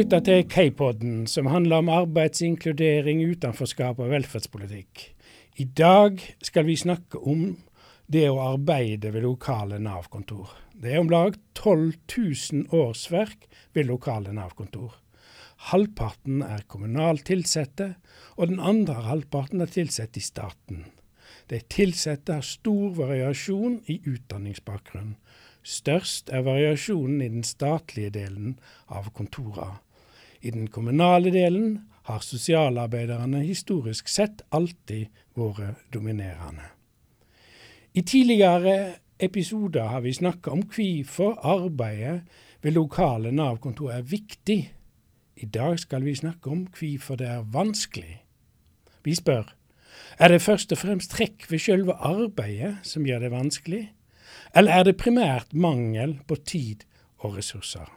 lytter til K-podden, som handler om arbeidsinkludering, utenforskap og velferdspolitikk. I dag skal vi snakke om det å arbeide ved lokale Nav-kontor. Det er om lag 12 000 årsverk ved lokale Nav-kontor. Halvparten er kommunalt ansatte, og den andre halvparten er ansatt i staten. De ansatte har stor variasjon i utdanningsbakgrunn. Størst er variasjonen i den statlige delen av kontorene. I den kommunale delen har sosialarbeiderne historisk sett alltid vært dominerende. I tidligere episoder har vi snakka om hvorfor arbeidet ved lokale Nav-kontor er viktig. I dag skal vi snakke om hvorfor det er vanskelig. Vi spør er det først og fremst trekk ved selve arbeidet som gjør det vanskelig, eller er det primært mangel på tid og ressurser?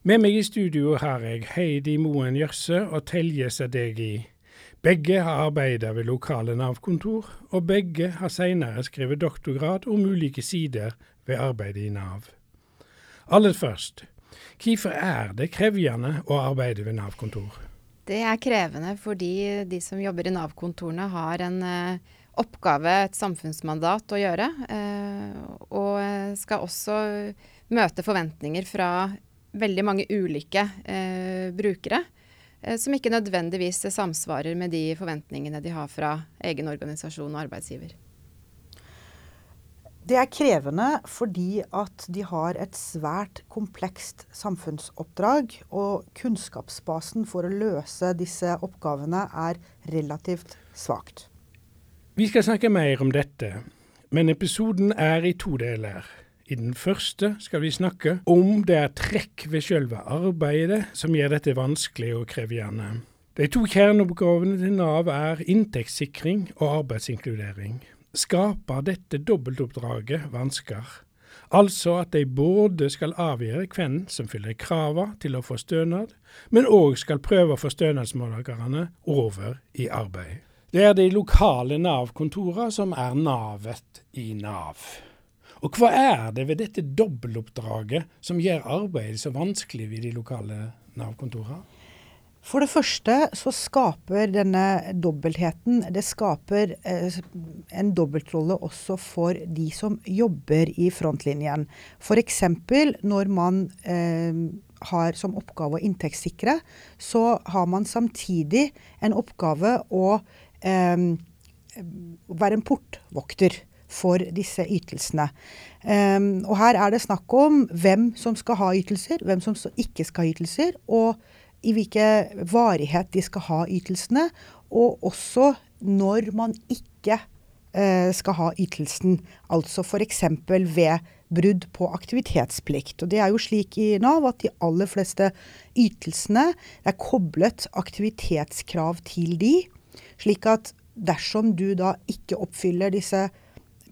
Med meg i studio har jeg Heidi Moen Gjørse og Telje Sadegi. Begge har arbeidet ved lokale Nav-kontor, og begge har senere skrevet doktorgrad om ulike sider ved arbeidet i Nav. Aller først, hvorfor er det krevende å arbeide ved Nav-kontor? Det er krevende fordi de som jobber i Nav-kontorene har en uh, oppgave, et samfunnsmandat, å gjøre. Uh, og skal også møte forventninger fra veldig mange ulike eh, brukere. Som ikke nødvendigvis samsvarer med de forventningene de har fra egen organisasjon og arbeidsgiver. Det er krevende fordi at de har et svært komplekst samfunnsoppdrag. Og kunnskapsbasen for å løse disse oppgavene er relativt svakt. Vi skal snakke mer om dette, men episoden er i to deler. I den første skal vi snakke om det er trekk ved selve arbeidet som gjør dette vanskelig og krevende. De to kjerneoppgavene til Nav er inntektssikring og arbeidsinkludering skaper dette dobbeltoppdraget vansker. Altså at de både skal avgjøre hvem som fyller kravene til å få stønad, men òg skal prøve å få stønadsmottakerne over i arbeid. Det er de lokale Nav-kontorene som er navet i Nav. Og hva er det ved dette dobbeltoppdraget som gjør arbeidet så vanskelig ved de lokale Nav-kontorene? For det første så skaper denne dobbeltheten Det skaper eh, en dobbeltrolle også for de som jobber i frontlinjen. F.eks. når man eh, har som oppgave å inntektssikre, så har man samtidig en oppgave å eh, være en portvokter for disse ytelsene. Um, og her er det snakk om hvem som skal ha ytelser, hvem som ikke skal ha ytelser. og i hvilken varighet de skal ha ytelsene, og også når man ikke uh, skal ha ytelsen. Altså f.eks. ved brudd på aktivitetsplikt. Og Det er jo slik i Nav at de aller fleste ytelsene er koblet aktivitetskrav til de, slik at dersom du da ikke oppfyller disse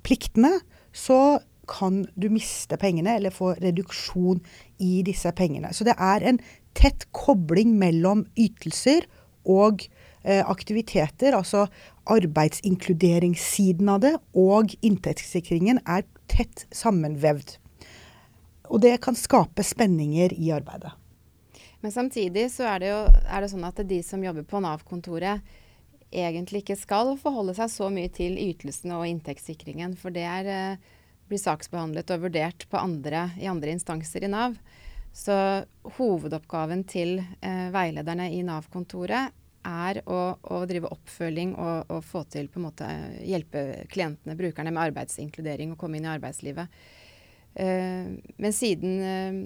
pliktene, så kan du miste pengene eller få reduksjon i disse pengene. Så det er en tett kobling mellom ytelser og eh, aktiviteter. Altså arbeidsinkluderingssiden av det og inntektssikringen er tett sammenvevd. Og det kan skape spenninger i arbeidet. Men samtidig så er det jo er det sånn at de som jobber på Nav-kontoret egentlig ikke skal forholde seg så mye til ytelsene og inntektssikringen. For det er, eh, blir saksbehandlet og vurdert andre, i andre instanser i Nav. Så hovedoppgaven til eh, veilederne i Nav-kontoret er å, å, drive oppfølging og, og, få til på en måte hjelpe klientene, brukerne, med arbeidsinkludering og komme inn i arbeidslivet. Eh, men siden eh,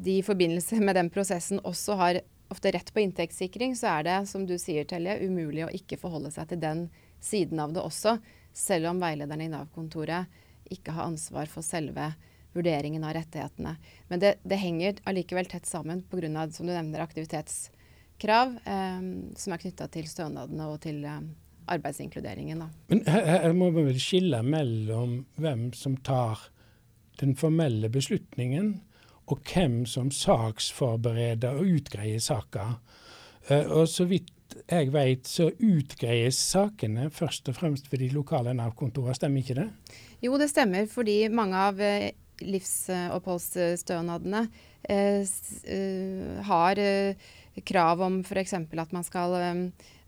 de i forbindelse med den prosessen også har ofte rett på inntektssikring, så er det, som du sier, Telje, umulig å ikke forholde seg til den siden av det også, selv om veilederne i Nav-kontoret ikke har ansvar for selve vurderingen av rettighetene. Men det, det henger allikevel tett sammen pga. som du aktivitetskrav eh, som er knytta til stønadene og til eh, arbeidsinkluderingen. Da. Men her, her må vi vel skille mellom hvem som tar den formelle beslutningen, og hvem som saksforbereder og utgreier saker. Uh, og så vidt jeg vet, så utgreies sakene først og fremst ved de lokale Nav-kontorene, stemmer ikke det? Jo, det stemmer, fordi mange av uh, livsoppholdsstønadene har krav om f.eks. at man skal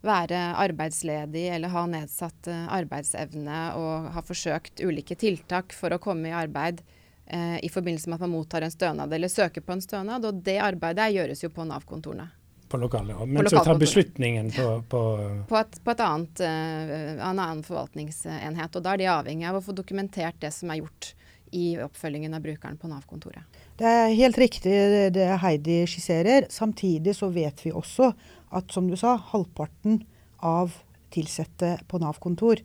være arbeidsledig eller ha nedsatt arbeidsevne og ha forsøkt ulike tiltak for å komme i arbeid i forbindelse med at man mottar en stønad eller søker på en stønad. Og det arbeidet gjøres jo på Nav-kontorene på lokale, men så tar beslutningen på På, på, et, på et annet, uh, en annen forvaltningsenhet. Og da er de avhengig av å få dokumentert det som er gjort i oppfølgingen av brukeren på Nav-kontoret. Det er helt riktig det Heidi skisserer. Samtidig så vet vi også at som du sa, halvparten av ansatte på Nav-kontor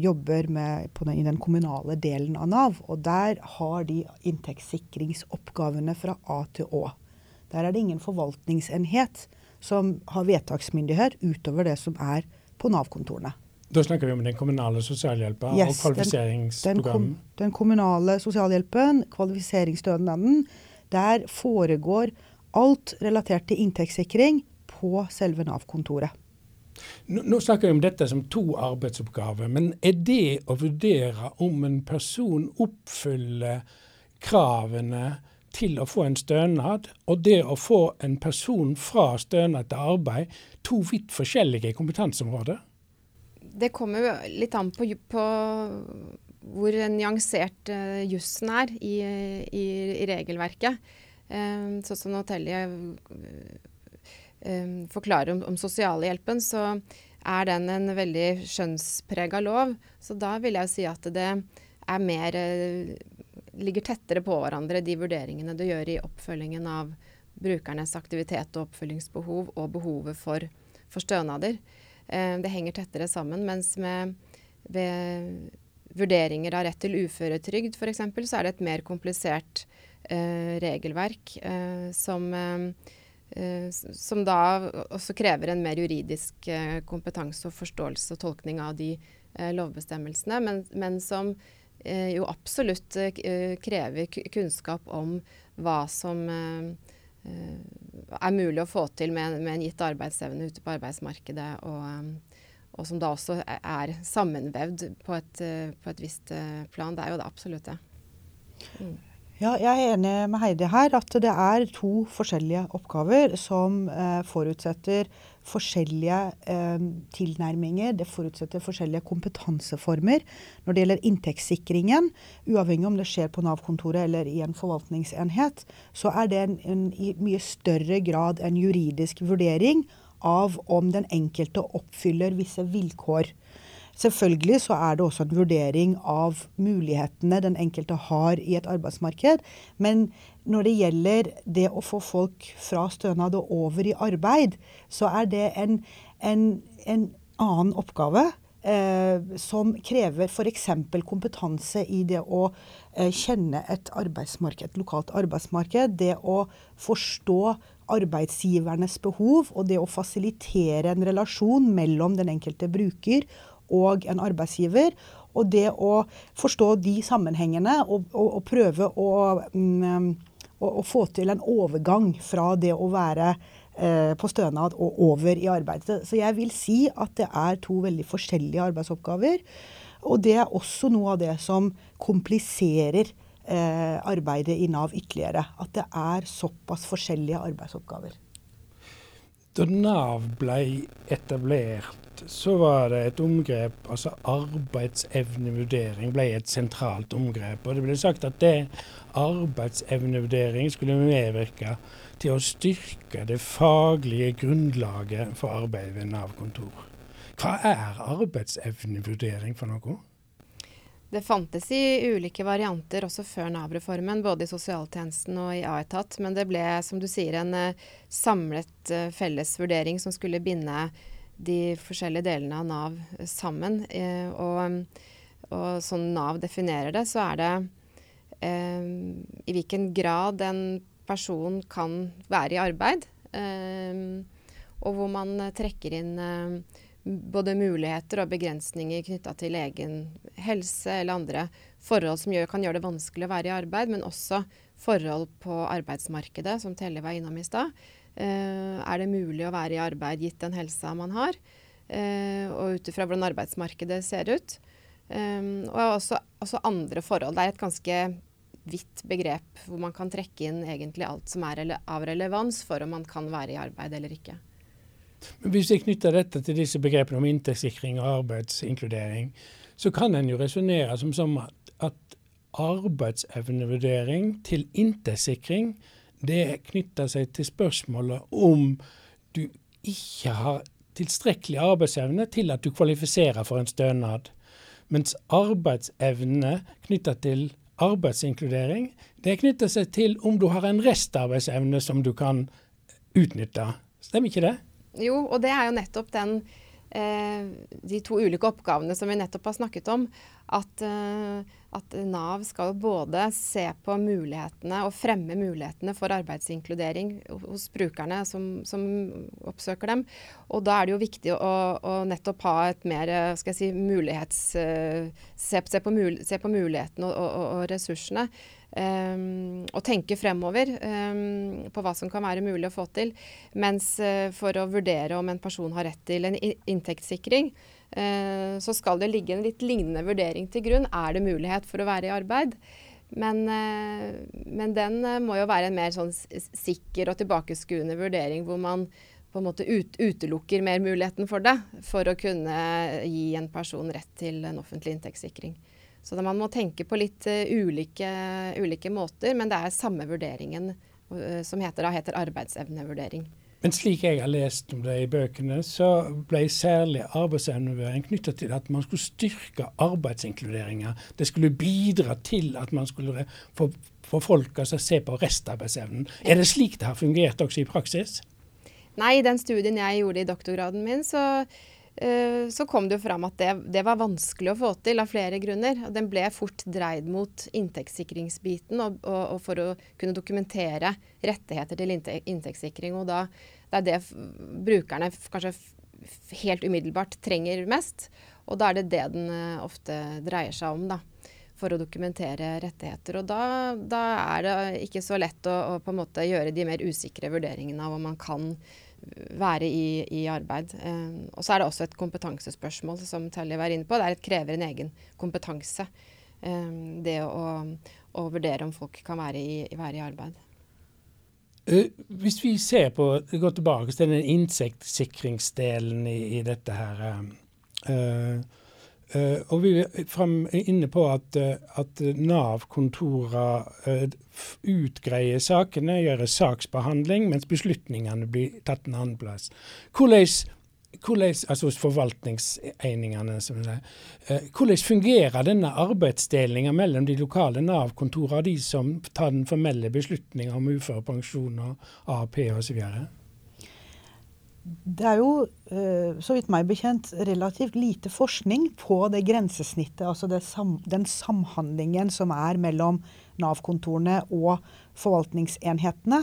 jobber med, den, i den kommunale delen av Nav. Og der har de inntektssikringsoppgavene fra A til Å. Der er det ingen forvaltningsenhet som har vedtaksmyndighet utover det som er på Nav-kontorene. Da snakker vi om den kommunale sosialhjelpen yes, og kvalifiseringsprogrammet? Den, den, den, kommunale sosialhjelpen, kvalifiseringsstønaden. Der foregår alt relatert til inntektssikring på selve Nav-kontoret. Nå, snakker vi om dette som to arbeidsoppgaver, men er det å vurdere om en person oppfyller kravene til å få en stønad, og det å få en person fra stønad til arbeid, to vidt forskjellige kompetanseområder? Det kommer jo litt an på, på hvor nyansert uh, jussen er i, i, i regelverket. Um, sånn som Notelje um, forklare om, om sosialhjelpen, så er den en veldig skjønnsprega lov. Så da vil jeg si at det er mer uh, ligger tettere på hverandre, de vurderingene du gjør i oppfølgingen av brukernes aktivitet og oppfølgingsbehov og behovet for, for stønader. Eh, det henger tettere sammen. Mens med, ved vurderinger av rett til uføretrygd f.eks., så er det et mer komplisert eh, regelverk eh, som, eh, som da også krever en mer juridisk eh, kompetanse og forståelse og tolkning av de eh, lovbestemmelsene, men, men som Eh, jo absolutt eh, krever kunnskap om hva som eh, er mulig å få til med, med en gitt arbeidsevne ute på arbeidsmarkedet, og, og som da også er sammenvevd på et, på et, visst plan. Det er jo det absolutt det. Mm. Ja, jeg er enig med Heidi her at det er to forskjellige oppgaver som eh, forutsetter forskjellige eh, tilnærminger. Det forutsetter forskjellige kompetanseformer. Når det gjelder inntektssikringen, uavhengig om det skjer på Nav-kontoret eller i en forvaltningsenhet, så er det en, en, i mye større grad en juridisk vurdering av om den enkelte oppfyller visse vilkår. Selvfølgelig så er det også en vurdering av mulighetene den enkelte har i et arbeidsmarked. Men når det gjelder det å få folk fra stønad og over i arbeid, så er det en, en, en annen oppgave. Eh, som krever f.eks. kompetanse i det å eh, kjenne et et lokalt arbeidsmarked. Det å forstå arbeidsgivernes behov, og det å fasilitere en relasjon mellom den enkelte bruker og en arbeidsgiver. Og det å forstå de sammenhengene og, og, og prøve å, mm, å, å, få til en overgang fra det å være eh, på stønad og over i arbeid. Så jeg vil si at det er to veldig forskjellige arbeidsoppgaver. Og det er også noe av det som kompliserer eh, arbeidet i Nav ytterligere. At det er såpass forskjellige arbeidsoppgaver. Da Nav ble etablert så var det et omgrep, altså arbeidsevnevurdering ble et sentralt omgrep. Og det ble sagt at det arbeidsevnevurdering skulle medvirke til å styrke det faglige grunnlaget for arbeidet ved Nav-kontor. Hva er arbeidsevnevurdering for noe? Det fantes i ulike varianter også før Nav-reformen, både i sosialtjenesten og i Aetat. Men det ble, som du sier, en uh, samlet uh, felles vurdering som skulle binde de forskjellige delene av Nav sammen. Eh, og, og, sånn Nav definerer det, så er det eh, i hvilken grad en person kan være i arbeid. Eh, og hvor man trekker inn eh, både muligheter og begrensninger knytta til egen helse eller andre forhold som gjør, kan gjøre det vanskelig å være i arbeid, men også forhold på arbeidsmarkedet, som Telle var innom i stad. Eh, er det mulig å være i arbeid gitt den helsa man har, eh, og ut ifra hvordan arbeidsmarkedet ser ut. Eh, og også, også, andre forhold. Det er et ganske vidt begrep hvor man kan trekke inn egentlig alt som er av relevans for om man kan være i arbeid eller ikke. Hvis jeg knytter dette til disse begrepene om inntektssikring og arbeidsinkludering, så kan en jo resonnere som, som at, at arbeidsevnevurdering til inntektssikring, det knytter seg til spørsmålet om du ikke har tilstrekkelig arbeidsevne til at du kvalifiserer for en stønad. Mens arbeidsevne knytta til arbeidsinkludering, det knytter seg til om du har en restarbeidsevne som du kan utnytte. Stemmer ikke det? Jo, og det er jo nettopp den eh, de to ulike oppgavene som vi nettopp har snakket om. At, eh, at, Nav skal både se på mulighetene og fremme mulighetene for arbeidsinkludering hos brukerne som, som oppsøker dem. Og da er det jo viktig å, å nettopp ha et mer skal jeg si, mulighets... Eh, se, se, på, se på mulighetene og, og, og ressursene. Um, og tenke fremover um, på hva som kan være mulig å få til. Mens uh, for å vurdere om en person har rett til en inntektssikring, så skal det ligge en litt lignende vurdering til grunn. Er det mulighet for å være i arbeid? Men, uh, men den må jo være en mer sånn sikker og tilbakeskuende vurdering, hvor man på en måte ut, utelukker mer muligheten for det, for å kunne gi en person rett til en offentlig inntektssikring. Så man må tenke på litt ulike, ulike, måter, men det er samme vurderingen som heter, da, heter arbeidsevnevurdering. Men slik jeg har lest om det i bøkene, så ble særlig arbeidsevnevurdering knytta til at man skulle styrke arbeidsinkluderinga. Det skulle bidra til at man skulle få, få folk å se på restarbeidsevnen. Er det slik det har fungert også i praksis? Nei, i den studien jeg gjorde i doktorgraden min, så så kom det jo fram at det, det, var vanskelig å få til av flere grunner. Den ble fort dreid mot inntektssikringsbiten og, og, og for å kunne dokumentere rettigheter til inntektssikring. Og da det er det brukerne kanskje helt umiddelbart trenger mest. Og da er det det den eh, ofte dreier seg om, da. For å dokumentere rettigheter. Og da, da er det ikke så lett å, å, gjøre de mer usikre vurderingene av om man kan være i, i arbeid. Um, og så er det også et kompetansespørsmål, som Telly var inne på. Det krever en egen kompetanse. Um, det å, å, vurdere om folk kan være i, være i arbeid. Uh, hvis vi ser på, går tilbake til den insektsikringsdelen i, i dette her. Uh, Uh, og vi er inne på at, uh, at Nav-kontorene uh, utgreier sakene, gjør saksbehandling, mens beslutningene blir tatt en annen plass. Hvordan, hvordan, altså hos uh, hvordan fungerer denne arbeidsdelinga mellom de lokale Nav-kontorene og de som tar den formelle beslutninga om uførepensjon og AAP osv.? Det er jo, eh, så vidt meg bekjent, relativt lite forskning på det grensesnittet, altså det sam, den samhandlingen som er mellom Nav-kontorene og forvaltningsenhetene.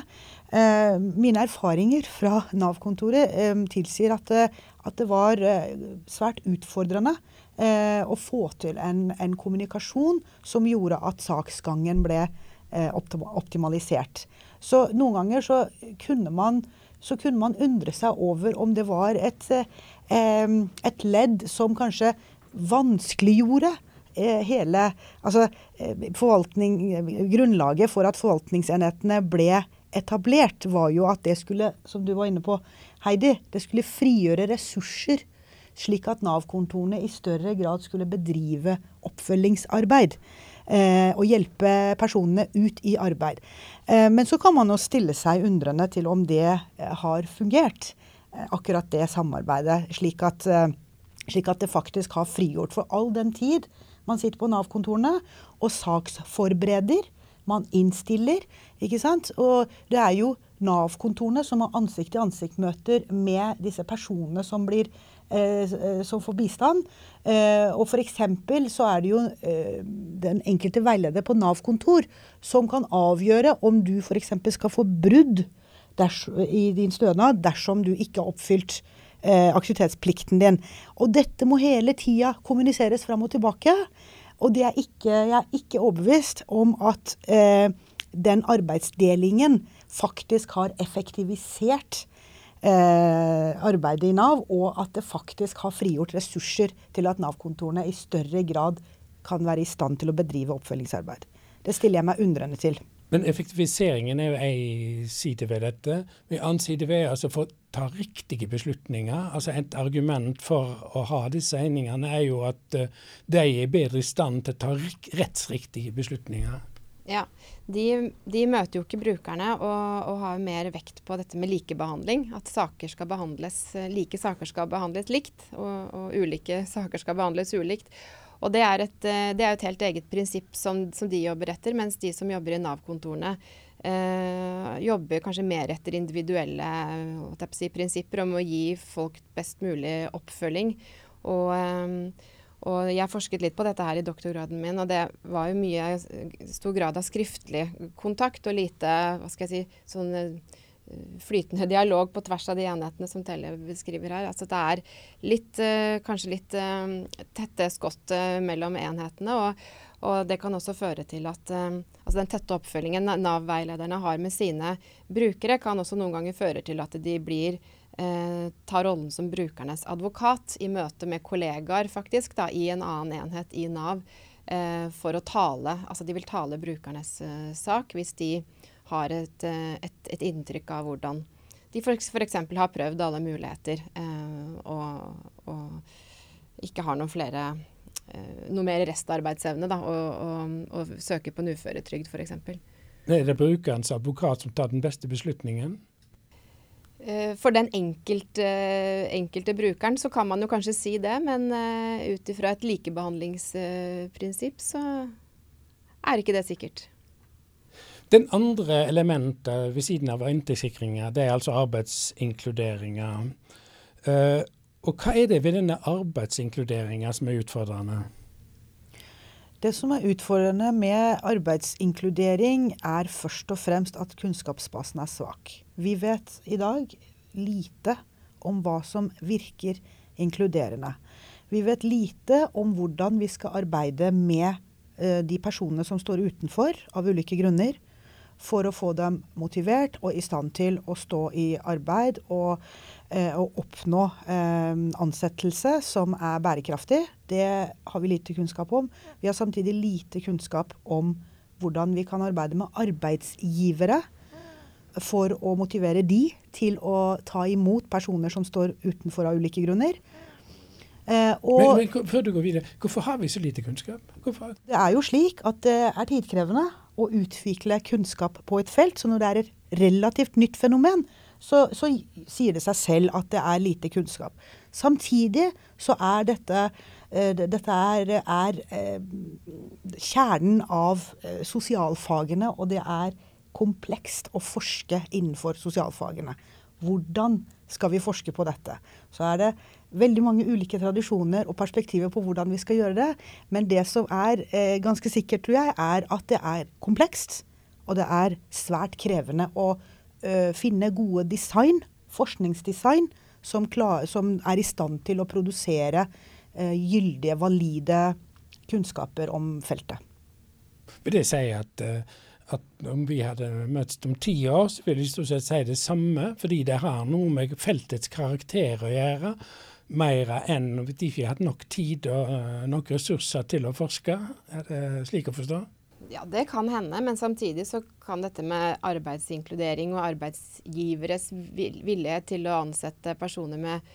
Eh, mine erfaringer fra Nav-kontoret eh, tilsier at at det, var svært utfordrende å få til en, en, kommunikasjon som gjorde at saksgangen ble optimalisert. Så noen ganger så kunne man så kunne man undre seg over om det var et, eh, et ledd som kanskje vanskeliggjorde eh, hele altså, eh, Grunnlaget for at forvaltningsenhetene ble etablert, var jo at det skulle, som du var inne på, Heidi, det skulle frigjøre ressurser. Slik at Nav-kontorene i større grad skulle bedrive oppfølgingsarbeid og hjelpe personene ut i arbeid. Eh, men så kan man jo stille seg undrende til om det eh, har fungert, eh, akkurat det samarbeidet. Slik at, eh, slik at det faktisk har frigjort for all den tid man sitter på Nav-kontorene og saksforbereder. Man innstiller, ikke sant. Og det er jo Nav-kontorene som har ansikt-til-ansikt-møter med disse personene som blir Eh, eh, som får bistand. Eh, og f.eks. så er det jo den enkelte veileder på Nav-kontor som kan avgjøre om du f.eks. skal få brudd i din stønad dersom du ikke har oppfylt aktivitetsplikten din. Og dette må hele tida kommuniseres fram og tilbake. Og er ikke, jeg er ikke overbevist om at eh, den arbeidsdelingen faktisk har effektivisert eh, arbeidet i Nav, og at det faktisk har frigjort ressurser til at Nav-kontorene i større grad kan være i stand til å bedrive oppfølgingsarbeid. Det stiller jeg meg undrende til. Men effektiviseringen er jo ei side ved dette. En annen side ved altså for å ta riktige beslutninger. Altså Et argument for å ha disse eningene er jo at uh, de er bedre i stand til å ta rettsriktige beslutninger. Ja, de, de, møter jo ikke brukerne og, og, har mer vekt på dette med likebehandling. At saker skal behandles, like saker skal behandles likt, og, og ulike saker skal behandles ulikt. Og det er, et, eh, det er et helt eget prinsipp som, som, de jobber etter, mens de som jobber i Nav-kontorene eh, jobber kanskje mer etter individuelle si, prinsipper om å gi folk best mulig oppfølging. Og, eh, og jeg forsket litt på dette her i doktorgraden min, og det var jo mye stor grad av skriftlig kontakt og lite hva skal jeg si, sånn flytende dialog på tvers av de enhetene som Telle beskriver her. Altså det er litt, uh, kanskje litt tette skott mellom enhetene. Og, og, det kan også føre til at altså den tette oppfølgingen Nav-veilederne har med sine brukere, kan også noen ganger føre til at de blir tar rollen som brukernes advokat i møte med kollegaer faktisk da, i en annen enhet i Nav for å tale. Altså de vil tale brukernes sak hvis de har et, eh, et, et inntrykk av hvordan de f.eks. har prøvd alle muligheter eh, og, og, ikke har noen flere eh, noe mer restarbeidsevne da, og, og, og søker på en uføretrygd f.eks. Er det brukerens advokat som tar den beste beslutningen? Eh, for den enkelte, enkelte, brukeren så kan man jo kanskje si det, men uh, ut ifra et likebehandlingsprinsipp så er ikke det sikkert. Den andre elementet ved siden av inntektssikringa, det er altså arbeidsinkluderinga. Og hva er det ved denne arbeidsinkluderinga som er utfordrende? Det som er utfordrende med arbeidsinkludering, er først og fremst at kunnskapsbasen er svak. Vi vet i dag lite om hva som virker inkluderende. Vi vet lite om hvordan vi skal arbeide med uh, de personene som står utenfor av ulike grunner for å få dem motivert og i stand til å stå i arbeid og, eh, og oppnå eh, ansettelse som er bærekraftig. Det har vi lite kunnskap om. Vi har samtidig lite kunnskap om hvordan vi kan arbeide med arbeidsgivere for å motivere de til å ta imot personer som står utenfor av ulike grunner. Eh, men, men, før du går videre, Hvorfor har vi så lite kunnskap? Hvorfor? Det er jo slik at det er tidkrevende å utvikle kunnskap på et felt. Så når det er et relativt nytt fenomen, så, så sier det seg selv at det er lite kunnskap. Samtidig så er dette, dette er, er uh, kjernen av uh, sosialfagene, og det er komplekst å forske innenfor sosialfagene. Hvordan skal vi forske på dette? Så er det veldig mange ulike tradisjoner og perspektiver på hvordan vi skal gjøre det. Men det som er eh, ganske sikkert, tror jeg, er at det er komplekst. Og det er svært krevende å finne gode design, forskningsdesign, som, klar, som, er i stand til å produsere gyldige, valide kunnskaper om feltet. Vil det si at uh at om vi hadde møttes om ti år, så ville de stort sett si det samme, fordi det har noe med feltets karakter å gjøre. Mer enn hvis de ikke hadde nok tid og uh, nok ressurser til å forske. Er det slik å forstå? Ja, det kan hende, men samtidig så kan dette med arbeidsinkludering og arbeidsgiveres vilje til å ansette personer med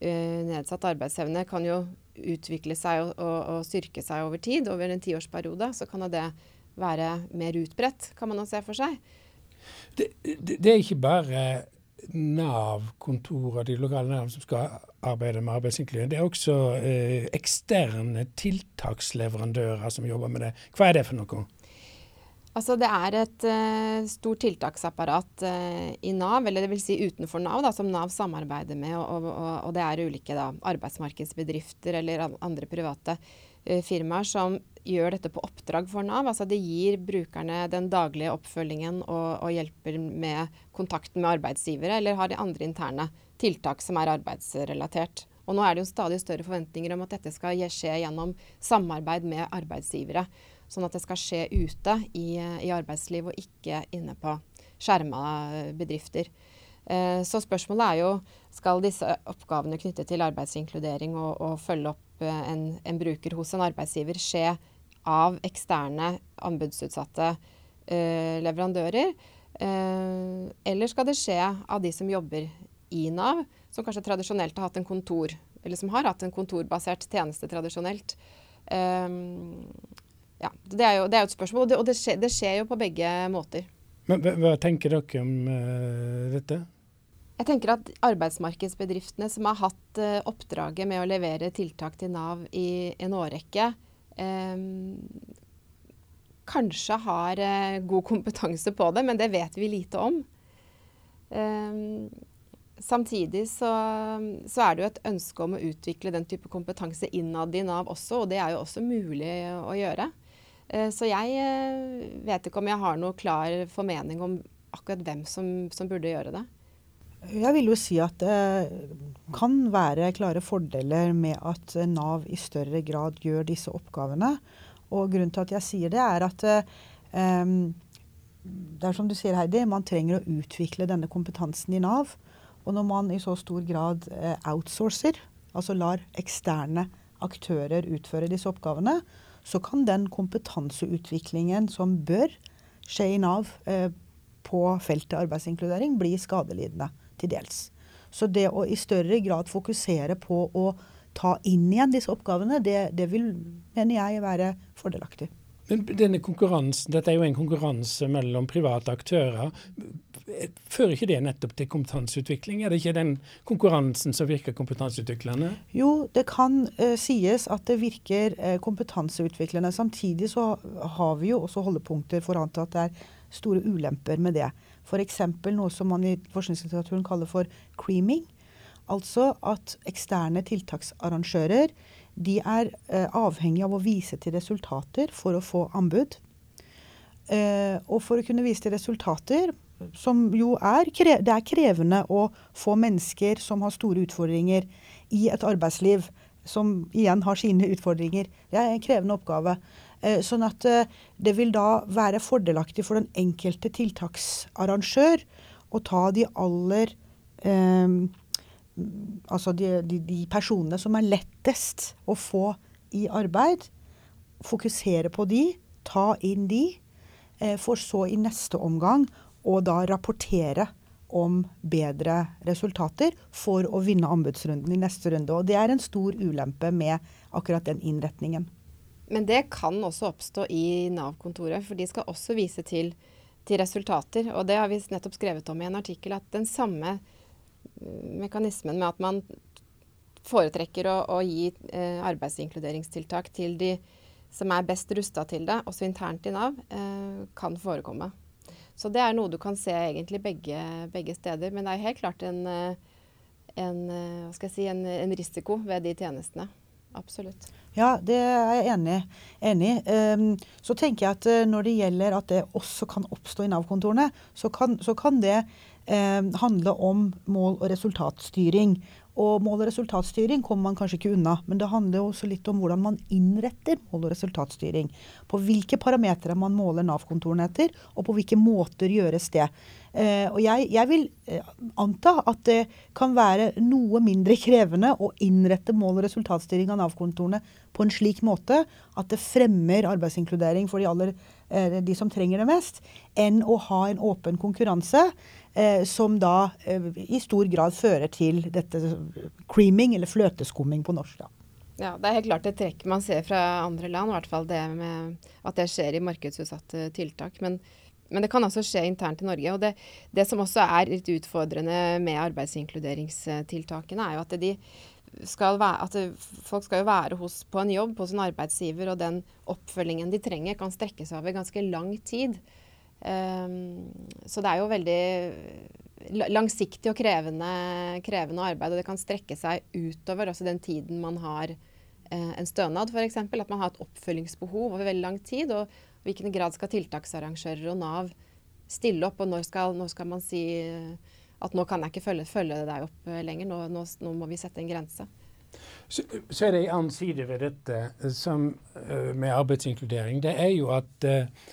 nedsatt arbeidsevne kan jo utvikle seg og, og, og, styrke seg over tid. Over en tiårsperiode så kan det være mer utbredt, kan man jo se for seg. Det, det, det er ikke bare Nav-kontorer, de lokale Nav som skal arbeide med arbeidsinkludering. Det er også eh, eksterne tiltaksleverandører som jobber med det. Hva er det for noe? Altså Det er et uh, stort tiltaksapparat uh, i Nav, eller vil si utenfor Nav, da, som Nav samarbeider med. Og, og, og det er ulike da, arbeidsmarkedsbedrifter eller andre private uh, firmaer som gjør dette på oppdrag for Nav. Altså de gir brukerne den daglige oppfølgingen og, og hjelper med kontakten med arbeidsgivere, eller har de andre interne tiltak som er arbeidsrelatert. Og nå er det jo stadig større forventninger om at dette skal skje gjennom samarbeid med arbeidsgivere. Sånn at det skal skje ute i, i arbeidsliv og ikke inne på skjerma bedrifter. Eh, så spørsmålet er jo skal disse oppgavene knyttet til arbeidsinkludering og, og følge opp eh, en, en, bruker hos en arbeidsgiver skje av eksterne anbudsutsatte uh, leverandører? Uh, eller skal det skje av de som jobber i Nav, som kanskje tradisjonelt har hatt en kontor, eller som har hatt en kontorbasert tjeneste tradisjonelt? Eh, ja, det er, jo, det er et spørsmål, og, det, og det, skjer, det, skjer, jo på begge måter. Men hva tenker dere om uh, dette? Jeg tenker at arbeidsmarkedsbedriftene som har hatt uh, oppdraget med å levere tiltak til Nav i en årrekke, um, kanskje har uh, god kompetanse på det, men det vet vi lite om. Um, samtidig så, så, er det jo et ønske om å utvikle den type kompetanse innad i Nav også, og det er jo også mulig å gjøre. Eh, så jeg eh, vet ikke om jeg har noe klar formening om akkurat hvem som, som burde gjøre det. Jeg vil jo si at det kan være klare fordeler med at Nav i større grad gjør disse oppgavene. Og grunnen til at jeg sier det, er at um, det er som du sier, Heidi, man trenger å utvikle denne kompetansen i Nav. Og når man i så stor grad outsourcer, altså lar eksterne aktører utføre disse oppgavene, så kan den kompetanseutviklingen som bør skje i Nav eh, på feltet arbeidsinkludering, bli skadelidende til dels. Så det å i større grad fokusere på å ta inn igjen disse oppgavene, det, det vil, mener jeg, være fordelaktig. Men denne konkurransen, Dette er jo en konkurranse mellom private aktører. Fører ikke det nettopp til kompetanseutvikling? Er det ikke den konkurransen som virker kompetanseutviklende? Jo, det kan uh, sies at det virker uh, kompetanseutviklende. Samtidig så har vi jo også holdepunkter for at det er store ulemper med det. F.eks. noe som man i forskningslitteraturen kaller for creaming. Altså at eksterne tiltaksarrangører de er uh, avhengig av å vise til resultater for å få anbud. og for å kunne vise til resultater som jo er, det er krevende å få mennesker som har store utfordringer i et arbeidsliv, som igjen har sine utfordringer. Det er en krevende oppgave. Eh, sånn at eh, det vil da være fordelaktig for den enkelte tiltaksarrangør å ta de aller eh, Altså de, de, de, personene som er lettest å få i arbeid. Fokusere på de, ta inn de, eh, for så i neste omgang og da rapportere om bedre resultater for å vinne anbudsrunden i neste runde. Og det er en stor ulempe med akkurat den innretningen. Men det kan også oppstå i Nav-kontoret, for de skal også vise til, til, resultater. Og det har vi nettopp skrevet om i en artikkel, at den samme mm, mekanismen med at man foretrekker å, å gi eh, arbeidsinkluderingstiltak til de som er best rusta til det, også internt i Nav, eh, kan forekomme. Så det er noe du kan se egentlig begge, begge steder. Men det er helt klart en, eh, en, eh, si, en, en risiko ved de tjenestene. Absolutt. Ja, det er jeg enig, i. Um, så tenker jeg at uh, når det gjelder at det også kan oppstå i Nav-kontorene, så, så, kan det handle om mål- og resultatstyring. Og mål- og resultatstyring kommer man kanskje ikke unna, men det handler også litt om hvordan man innretter mål- og resultatstyring. På hvilke parametere man måler Nav-kontorene etter, og på hvilke måter gjøres det. Eh, og jeg, jeg, vil eh, anta at det kan være noe mindre krevende å innrette mål- og resultatstyring av Nav-kontorene på en slik måte at det fremmer arbeidsinkludering for de, aller, eh, de som trenger det mest, enn å ha en åpen konkurranse eh, som da eh, i stor grad fører til dette creaming, eller fløteskumming på norsk. da. Ja, Det er helt klart et trekk man ser fra andre land, i hvert fall det med at det skjer i markedsutsatte tiltak. Men, men det kan altså skje internt i Norge. og det, det, som også er litt utfordrende med arbeidsinkluderingstiltakene, er jo at, skal være, at folk skal jo være hos, på en jobb hos en arbeidsgiver, og den oppfølgingen de trenger, kan strekke seg over ganske lang tid. Um, så det er jo veldig langsiktig og krevende, krevende, arbeid, og det kan strekke seg utover også den tiden man har eh, en stønad, f.eks. At man har et oppfølgingsbehov over veldig lang tid. Og i hvilken grad skal tiltaksarrangører og Nav stille opp, og når skal, når skal man si eh, at nå kan jeg ikke følge, følge deg opp eh, lenger, nå, nå, nå, må vi sette en grense. Så, så er det en annen side ved dette som, med arbeidsinkludering. Det er jo at uh,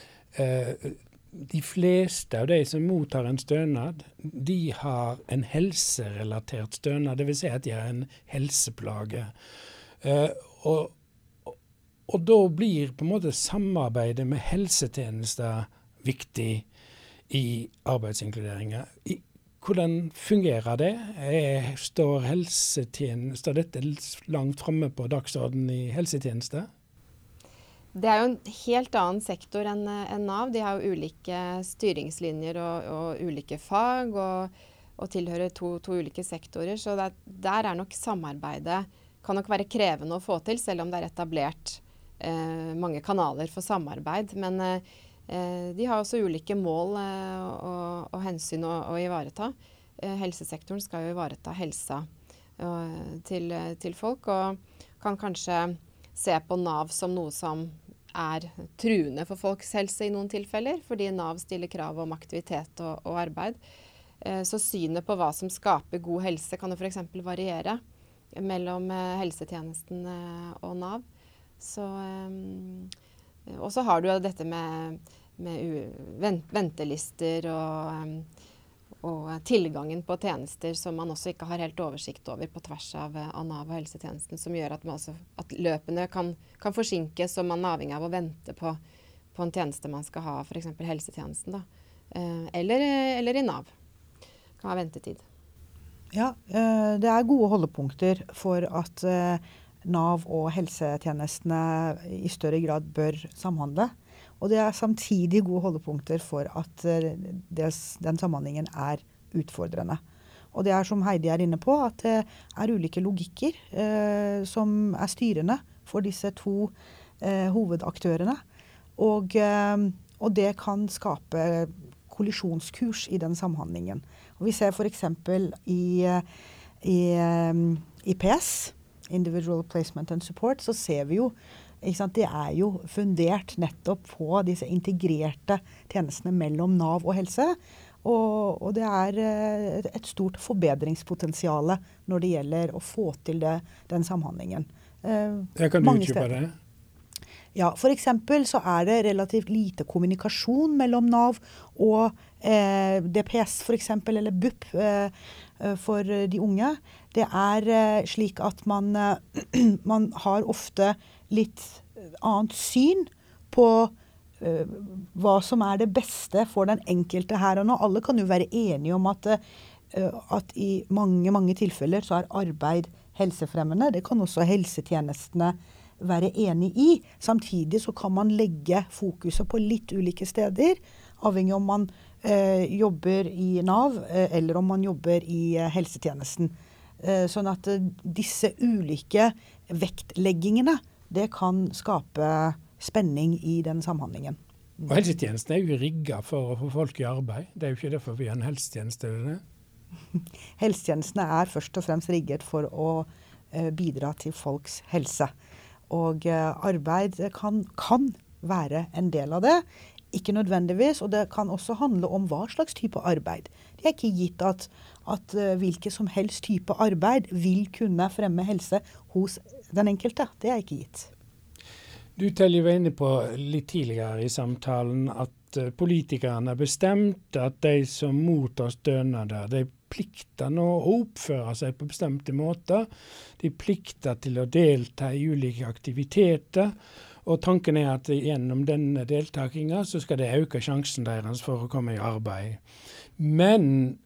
de fleste av de som mottar en stønad, de har en helserelatert stønad. Dvs. Si at de har en helseplage. Uh, og, og da blir på en måte samarbeidet med helsetjenester viktig i arbeidsinkluderinga. Hvordan fungerer det? Står helsetjenester dette langt framme på dagsordenen i helsetjenester? Det er jo en helt annen sektor enn en Nav. De har jo ulike styringslinjer og, og ulike fag, og, og tilhører to, to, ulike sektorer. Så det, der er nok samarbeidet kan nok være krevende å få til, selv om det er etablert eh, mange kanaler for samarbeid. Men eh, Eh, de har også ulike mål eh, og, og hensyn å, å ivareta. Eh, helsesektoren skal jo ivareta helsa til, til, folk, og kan kanskje se på Nav som noe som er truende for folks helse i noen tilfeller, fordi Nav stiller krav om aktivitet og, og arbeid. Så synet på hva som skaper god helse, kan jo f.eks. variere mellom helsetjenesten og Nav. Så og så har du dette med, med ventelister og, og, tilgangen på tjenester som man også ikke har helt oversikt over på tvers av, av Nav og helsetjenesten, som gjør at, også, at løpene kan, kan, forsinkes, og man er avhengig av å vente på, på en tjeneste man skal ha, f.eks. helsetjenesten. Da. Eh, eller, eller, i Nav. Kan ha ventetid. Ja, eh, det er gode holdepunkter for at eh, Nav og helsetjenestene i større grad bør samhandle. Og det er samtidig gode holdepunkter for at eh, den samhandlingen er utfordrende. Og det er som Heidi er inne på, at det er ulike logikker eh, som er styrende for disse to eh, hovedaktørene. Og, eh, og, det kan skape kollisjonskurs i den samhandlingen. Og vi ser f.eks. i, i IPS individual placement and support, så ser vi jo det er jo fundert nettopp på disse integrerte tjenestene mellom Nav og helse. Og, og det er eh, et stort forbedringspotensial når det gjelder å få til det, den samhandlingen. Eh, jeg kan du utdype det? Ja, F.eks. så er det relativt lite kommunikasjon mellom Nav og eh, DPS f.eks., eller BUP eh, eh, for de unge. Det er eh, slik at man, eh, man, har ofte litt annet syn på uh, hva som er det beste for den enkelte her og nå. Alle kan jo være enige om at, at i mange, mange tilfeller så er arbeid helsefremmende. Det kan også helsetjenestene være enig i. Samtidig så kan man legge fokuset på litt ulike steder, avhengig om man uh, jobber i Nav eller om man jobber i helsetjenesten. Sånn at disse ulike vektleggingene, det kan skape spenning i den samhandlingen. Og Helsetjenesten er jo rigga for å få folk i arbeid. Det er jo ikke derfor vi har en helsetjeneste. Eller? Helsetjenestene er først og fremst rigget for å eh, bidra til folks helse. Og eh, arbeid kan, kan være en del av det. Ikke nødvendigvis, og det kan også handle om hva slags type arbeid. Det er ikke gitt at, at uh, hvilken som helst type arbeid vil kunne fremme helse hos den enkelte. Det er ikke gitt. Du Telje var inne på litt tidligere i samtalen at uh, politikerne har bestemt at de som mottar stønader, de plikter nå å oppføre seg på bestemte måter. De plikter til å delta i ulike aktiviteter. Og tanken er at gjennom denne deltakinga så skal det øke sjansen deres for å komme i arbeid. Men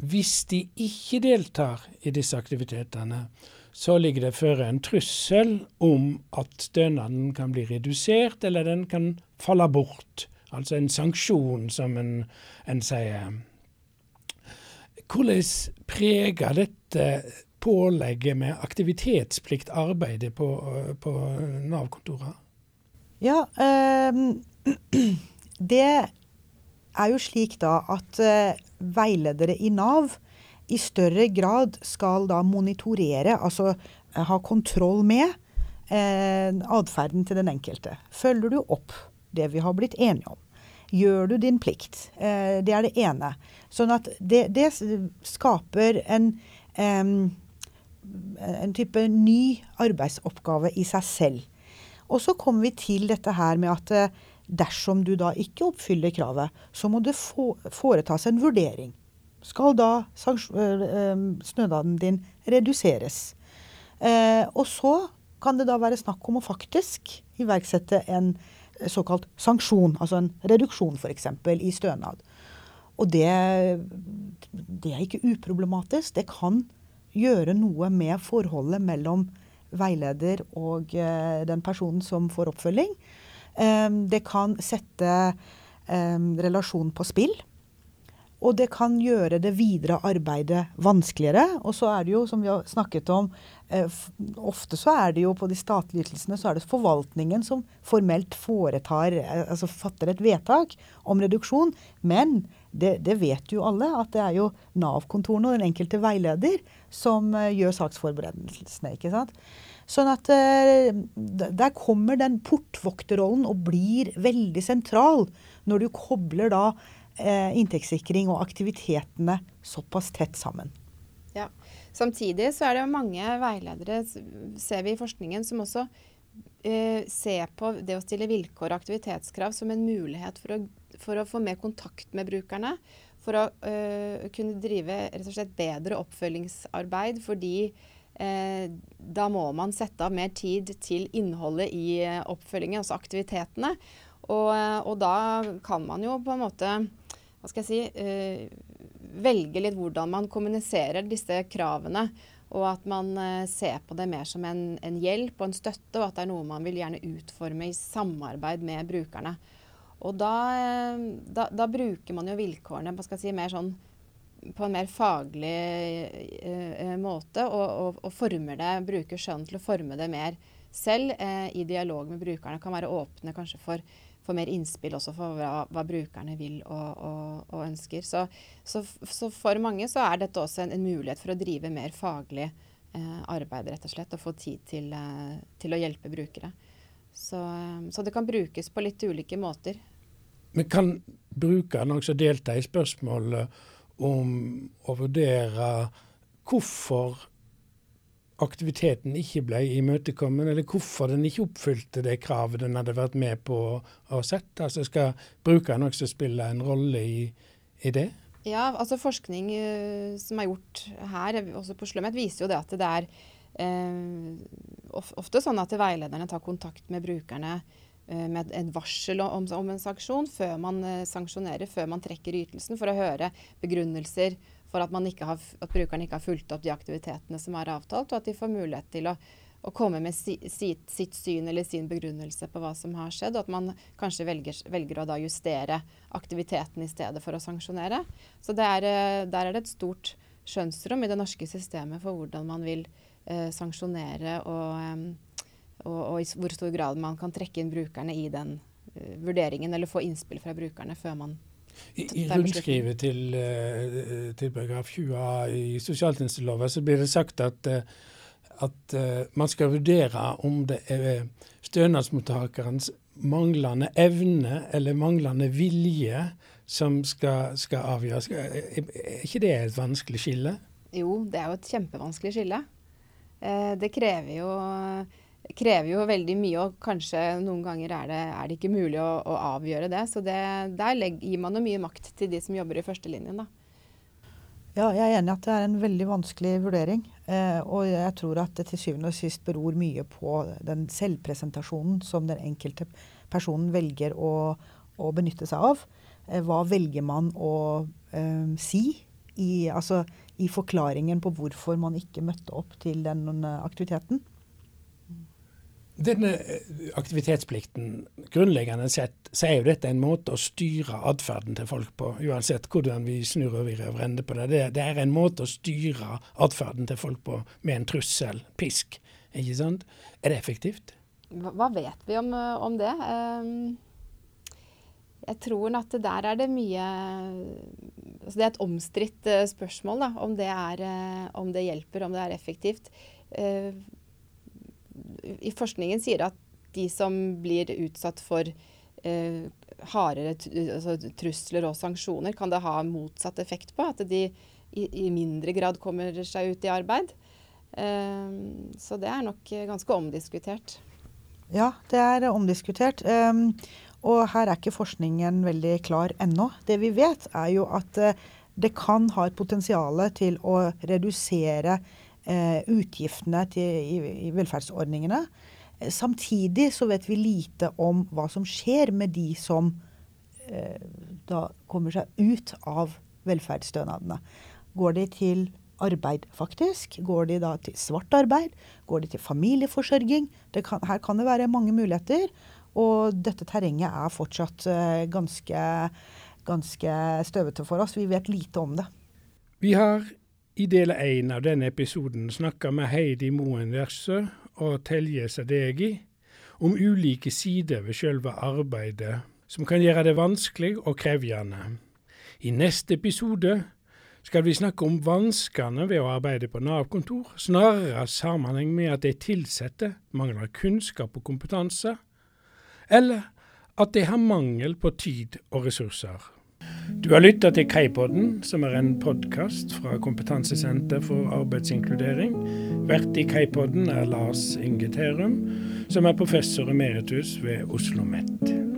hvis de ikke deltar i disse aktivitetene, så ligger det føre en trussel om at stønaden kan bli redusert, eller den kan falle bort. Altså en sanksjon, som en, en sier. Hvordan preger dette pålegget med aktivitetsplikt arbeidet på, på Nav-kontorene? Ja, eh, det er jo slik da at eh, veiledere i Nav i større grad skal da monitorere, altså eh, ha kontroll med eh, atferden til den enkelte. Følger du opp det vi har blitt enige om? Gjør du din plikt? Eh, det er det ene. Sånn at det, det skaper en, eh, en type ny arbeidsoppgave i seg selv. Og så kommer vi til dette her med at eh, dersom du da ikke oppfyller kravet, så må det foretas en vurdering. Skal da snødagen snødaden din reduseres? Og så kan det da være snakk om å faktisk iverksette en såkalt sanksjon, altså en reduksjon f.eks. i stønad. Og det, det, er ikke uproblematisk. Det kan gjøre noe med forholdet mellom veileder og eh, den personen som får oppfølging. Eh, det kan sette eh, relasjonen på spill. Og det kan gjøre det videre arbeidet vanskeligere. Og så er det jo, som vi har snakket om, eh, ofte så er det jo på de statlige ytelsene så er det forvaltningen som formelt foretar, eh, altså fatter et vedtak om reduksjon. Men det, det vet jo alle at det er jo Nav-kontorene og den enkelte veileder som eh, gjør saksforberedelsene. ikke sant? Sånn at der kommer den portvokterrollen og blir veldig sentral når du kobler da eh, inntektssikring og aktivitetene såpass tett sammen. Ja. Samtidig så er det mange veiledere, ser vi i forskningen, som også eh, ser på det å stille vilkår og aktivitetskrav som en mulighet for å, for å få mer kontakt med brukerne. For å eh, kunne drive rett og slett bedre oppfølgingsarbeid. Fordi eh, da må man sette av mer tid til innholdet i eh, oppfølgingen, altså aktivitetene. Og, og da kan man jo på en måte hva skal jeg si, uh, velge litt hvordan man kommuniserer disse kravene. Og at man ser på det mer som en, en, hjelp og en støtte, og at det er noe man vil gjerne utforme i samarbeid med brukerne. Og da, uh, da, da bruker man jo vilkårene si, sånn på en mer faglig måte, og, og, og, former det, bruker skjønn til å forme det mer selv i dialog med brukerne. Kan være åpne kanskje for for mer innspill også for hva, hva brukerne vil og, og, ønsker. Så, så, så, for mange så er dette også en, en mulighet for å drive mer faglig eh, arbeid, rett og slett. Og få tid til, eh, til å hjelpe brukere. Så, eh, så, det kan brukes på litt ulike måter. Men kan brukeren også delta i spørsmålet om å vurdere hvorfor aktiviteten ikke ble imøtekommet, eller hvorfor den ikke oppfylte det kravet den hadde vært med på å sette? Altså Skal brukeren også spille en rolle i, i det? Ja, altså forskning uh, som er gjort her, også på Slømmet, viser jo det at det er uh, ofte sånn at veilederne tar kontakt med brukerne med et varsel om, om, en sanksjon før man sanksjonerer, før man trekker ytelsen, for å høre begrunnelser for at, har, at, brukerne ikke har fulgt opp de aktivitetene som er avtalt, og at de får mulighet til å, å komme med si, sitt, sitt, syn eller sin begrunnelse på hva som har skjedd, og at man kanskje velger, velger å da justere aktiviteten i stedet for å sanksjonere. Så er, eh, der er det et stort skjønnsrom i det norske systemet for hvordan man vil eh, sanksjonere og, eh, og, og, i hvor stor grad man kan trekke inn brukerne i den uh, vurderingen, eller få innspill fra brukerne før man i, i rundskrivet til, uh, til paragraf 20a i sosialtjenesteloven så blir det sagt at, uh, at man skal vurdere om det er stønadsmottakerens manglende evne eller manglende vilje som skal, skal avgjøres. Er ikke det et vanskelig skille? Jo, det er jo et kjempevanskelig skille. det krever jo krever jo veldig mye, og kanskje noen ganger er det, er det ikke mulig å, å, avgjøre det. Så det, der legger, gir man jo mye makt til de som jobber i førstelinjen, da. Ja, jeg er enig i at det er en veldig vanskelig vurdering. Eh, og jeg tror at det til syvende og sist beror mye på den selvpresentasjonen som den enkelte personen velger å, å benytte seg av. Eh, hva velger man å eh, si i, altså, i forklaringen på hvorfor man ikke møtte opp til den aktiviteten? Denne eh, aktivitetsplikten, grunnleggende sett, så er jo dette en måte å styre atferden til folk på, uansett hvordan vi snur og vrir og vrender på det. det. det. er en måte å styre atferden til folk på med en trussel, pisk. Ikke sant? Er det effektivt? Hva vet vi om, eh, om det? Um, jeg tror at der er det mye altså Det er et omstridt spørsmål, da, om det, er, om det hjelper, om det er effektivt. I forskningen sier at de som blir utsatt for eh, hardere altså, trusler og sanksjoner, kan det ha motsatt effekt på. At de i, i mindre grad kommer seg ut i arbeid. Eh, så det er nok ganske omdiskutert. Ja, det er omdiskutert. Um, og her er ikke forskningen veldig klar ennå. Det vi vet, er jo at uh, det kan ha et potensial til å redusere utgiftene til, i, velferdsordningene. Eh, samtidig så vet vi lite om hva som skjer med de som eh, da kommer seg ut av velferdsstønadene. Går de til arbeid, faktisk? Går de da til svart arbeid? Går de til familieforsørging? Kan, her kan det være mange muligheter. Og dette terrenget er fortsatt uh, ganske, ganske støvete for oss. Vi vet lite om det. Vi har i del én av denne episoden snakker vi Heidi Moen Versø og Telje Sadegi om ulike sider ved selve arbeidet som kan gjøre det vanskelig og krevende. I neste episode skal vi snakke om vanskene ved å arbeide på Nav-kontor, snarere sammenheng med at de ansatte mangler kunnskap og kompetanse, eller at de har mangel på tid og ressurser. Du har lytta til Kaipodden, som er en podkast fra Kompetansesenter for arbeidsinkludering. Vert i Kaipodden er Lars Inge Terum, som er professor emeritus ved Oslo OsloMet.